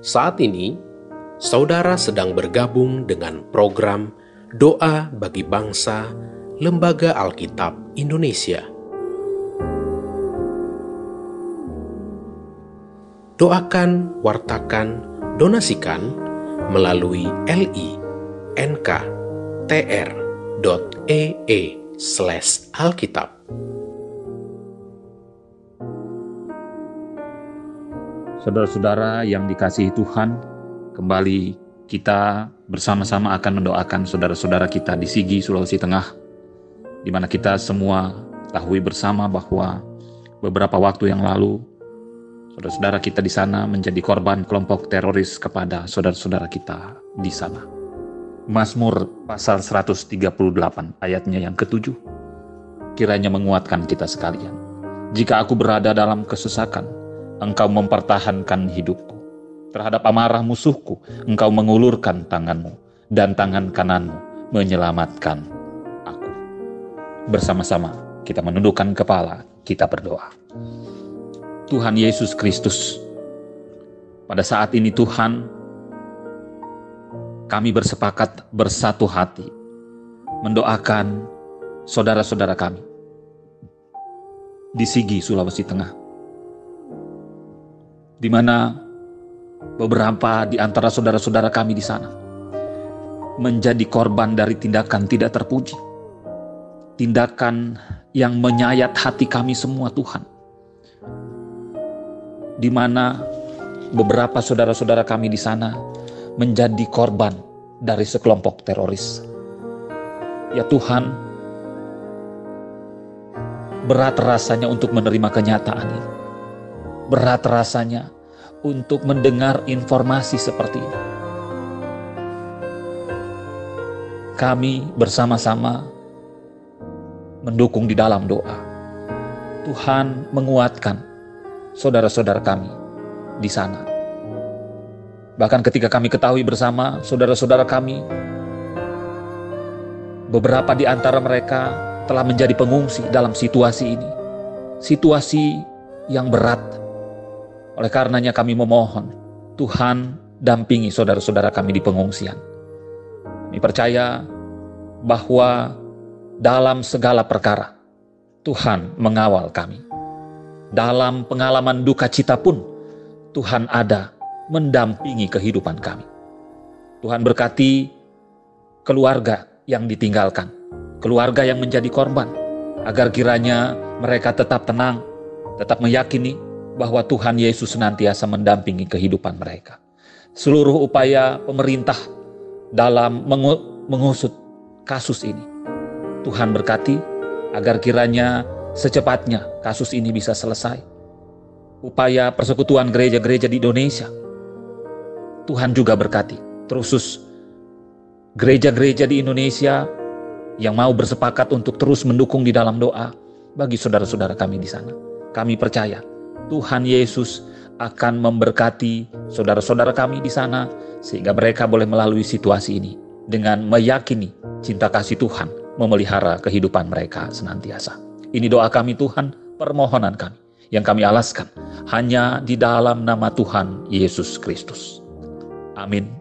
Saat ini, saudara sedang bergabung dengan program Doa bagi Bangsa Lembaga Alkitab Indonesia. Doakan, wartakan, donasikan melalui li.nk.tr.ee Saudara-saudara yang dikasihi Tuhan, kembali kita bersama-sama akan mendoakan saudara-saudara kita di Sigi, Sulawesi Tengah, di mana kita semua tahu bersama bahwa beberapa waktu yang lalu saudara-saudara kita di sana menjadi korban kelompok teroris kepada saudara-saudara kita di sana. Mazmur pasal 138 ayatnya yang ketujuh kiranya menguatkan kita sekalian. Jika aku berada dalam kesesakan, engkau mempertahankan hidupku. Terhadap amarah musuhku, engkau mengulurkan tanganmu, dan tangan kananmu menyelamatkan aku. Bersama-sama kita menundukkan kepala, kita berdoa. Tuhan Yesus Kristus, pada saat ini Tuhan, kami bersepakat bersatu hati mendoakan saudara-saudara kami di Sigi, Sulawesi Tengah di mana beberapa di antara saudara-saudara kami di sana menjadi korban dari tindakan tidak terpuji. Tindakan yang menyayat hati kami semua Tuhan. Di mana beberapa saudara-saudara kami di sana menjadi korban dari sekelompok teroris. Ya Tuhan, berat rasanya untuk menerima kenyataan ini berat rasanya untuk mendengar informasi seperti ini. Kami bersama-sama mendukung di dalam doa. Tuhan menguatkan saudara-saudara kami di sana. Bahkan ketika kami ketahui bersama saudara-saudara kami, beberapa di antara mereka telah menjadi pengungsi dalam situasi ini. Situasi yang berat, oleh karenanya kami memohon, Tuhan dampingi saudara-saudara kami di pengungsian. Kami percaya bahwa dalam segala perkara, Tuhan mengawal kami. Dalam pengalaman duka cita pun, Tuhan ada mendampingi kehidupan kami. Tuhan berkati keluarga yang ditinggalkan, keluarga yang menjadi korban, agar kiranya mereka tetap tenang, tetap meyakini bahwa Tuhan Yesus senantiasa mendampingi kehidupan mereka. Seluruh upaya pemerintah dalam mengusut kasus ini, Tuhan berkati agar kiranya secepatnya kasus ini bisa selesai. Upaya persekutuan gereja-gereja di Indonesia, Tuhan juga berkati, terusus gereja-gereja di Indonesia yang mau bersepakat untuk terus mendukung di dalam doa bagi saudara-saudara kami di sana. Kami percaya Tuhan Yesus akan memberkati saudara-saudara kami di sana sehingga mereka boleh melalui situasi ini dengan meyakini cinta kasih Tuhan memelihara kehidupan mereka senantiasa. Ini doa kami Tuhan, permohonan kami yang kami alaskan hanya di dalam nama Tuhan Yesus Kristus. Amin.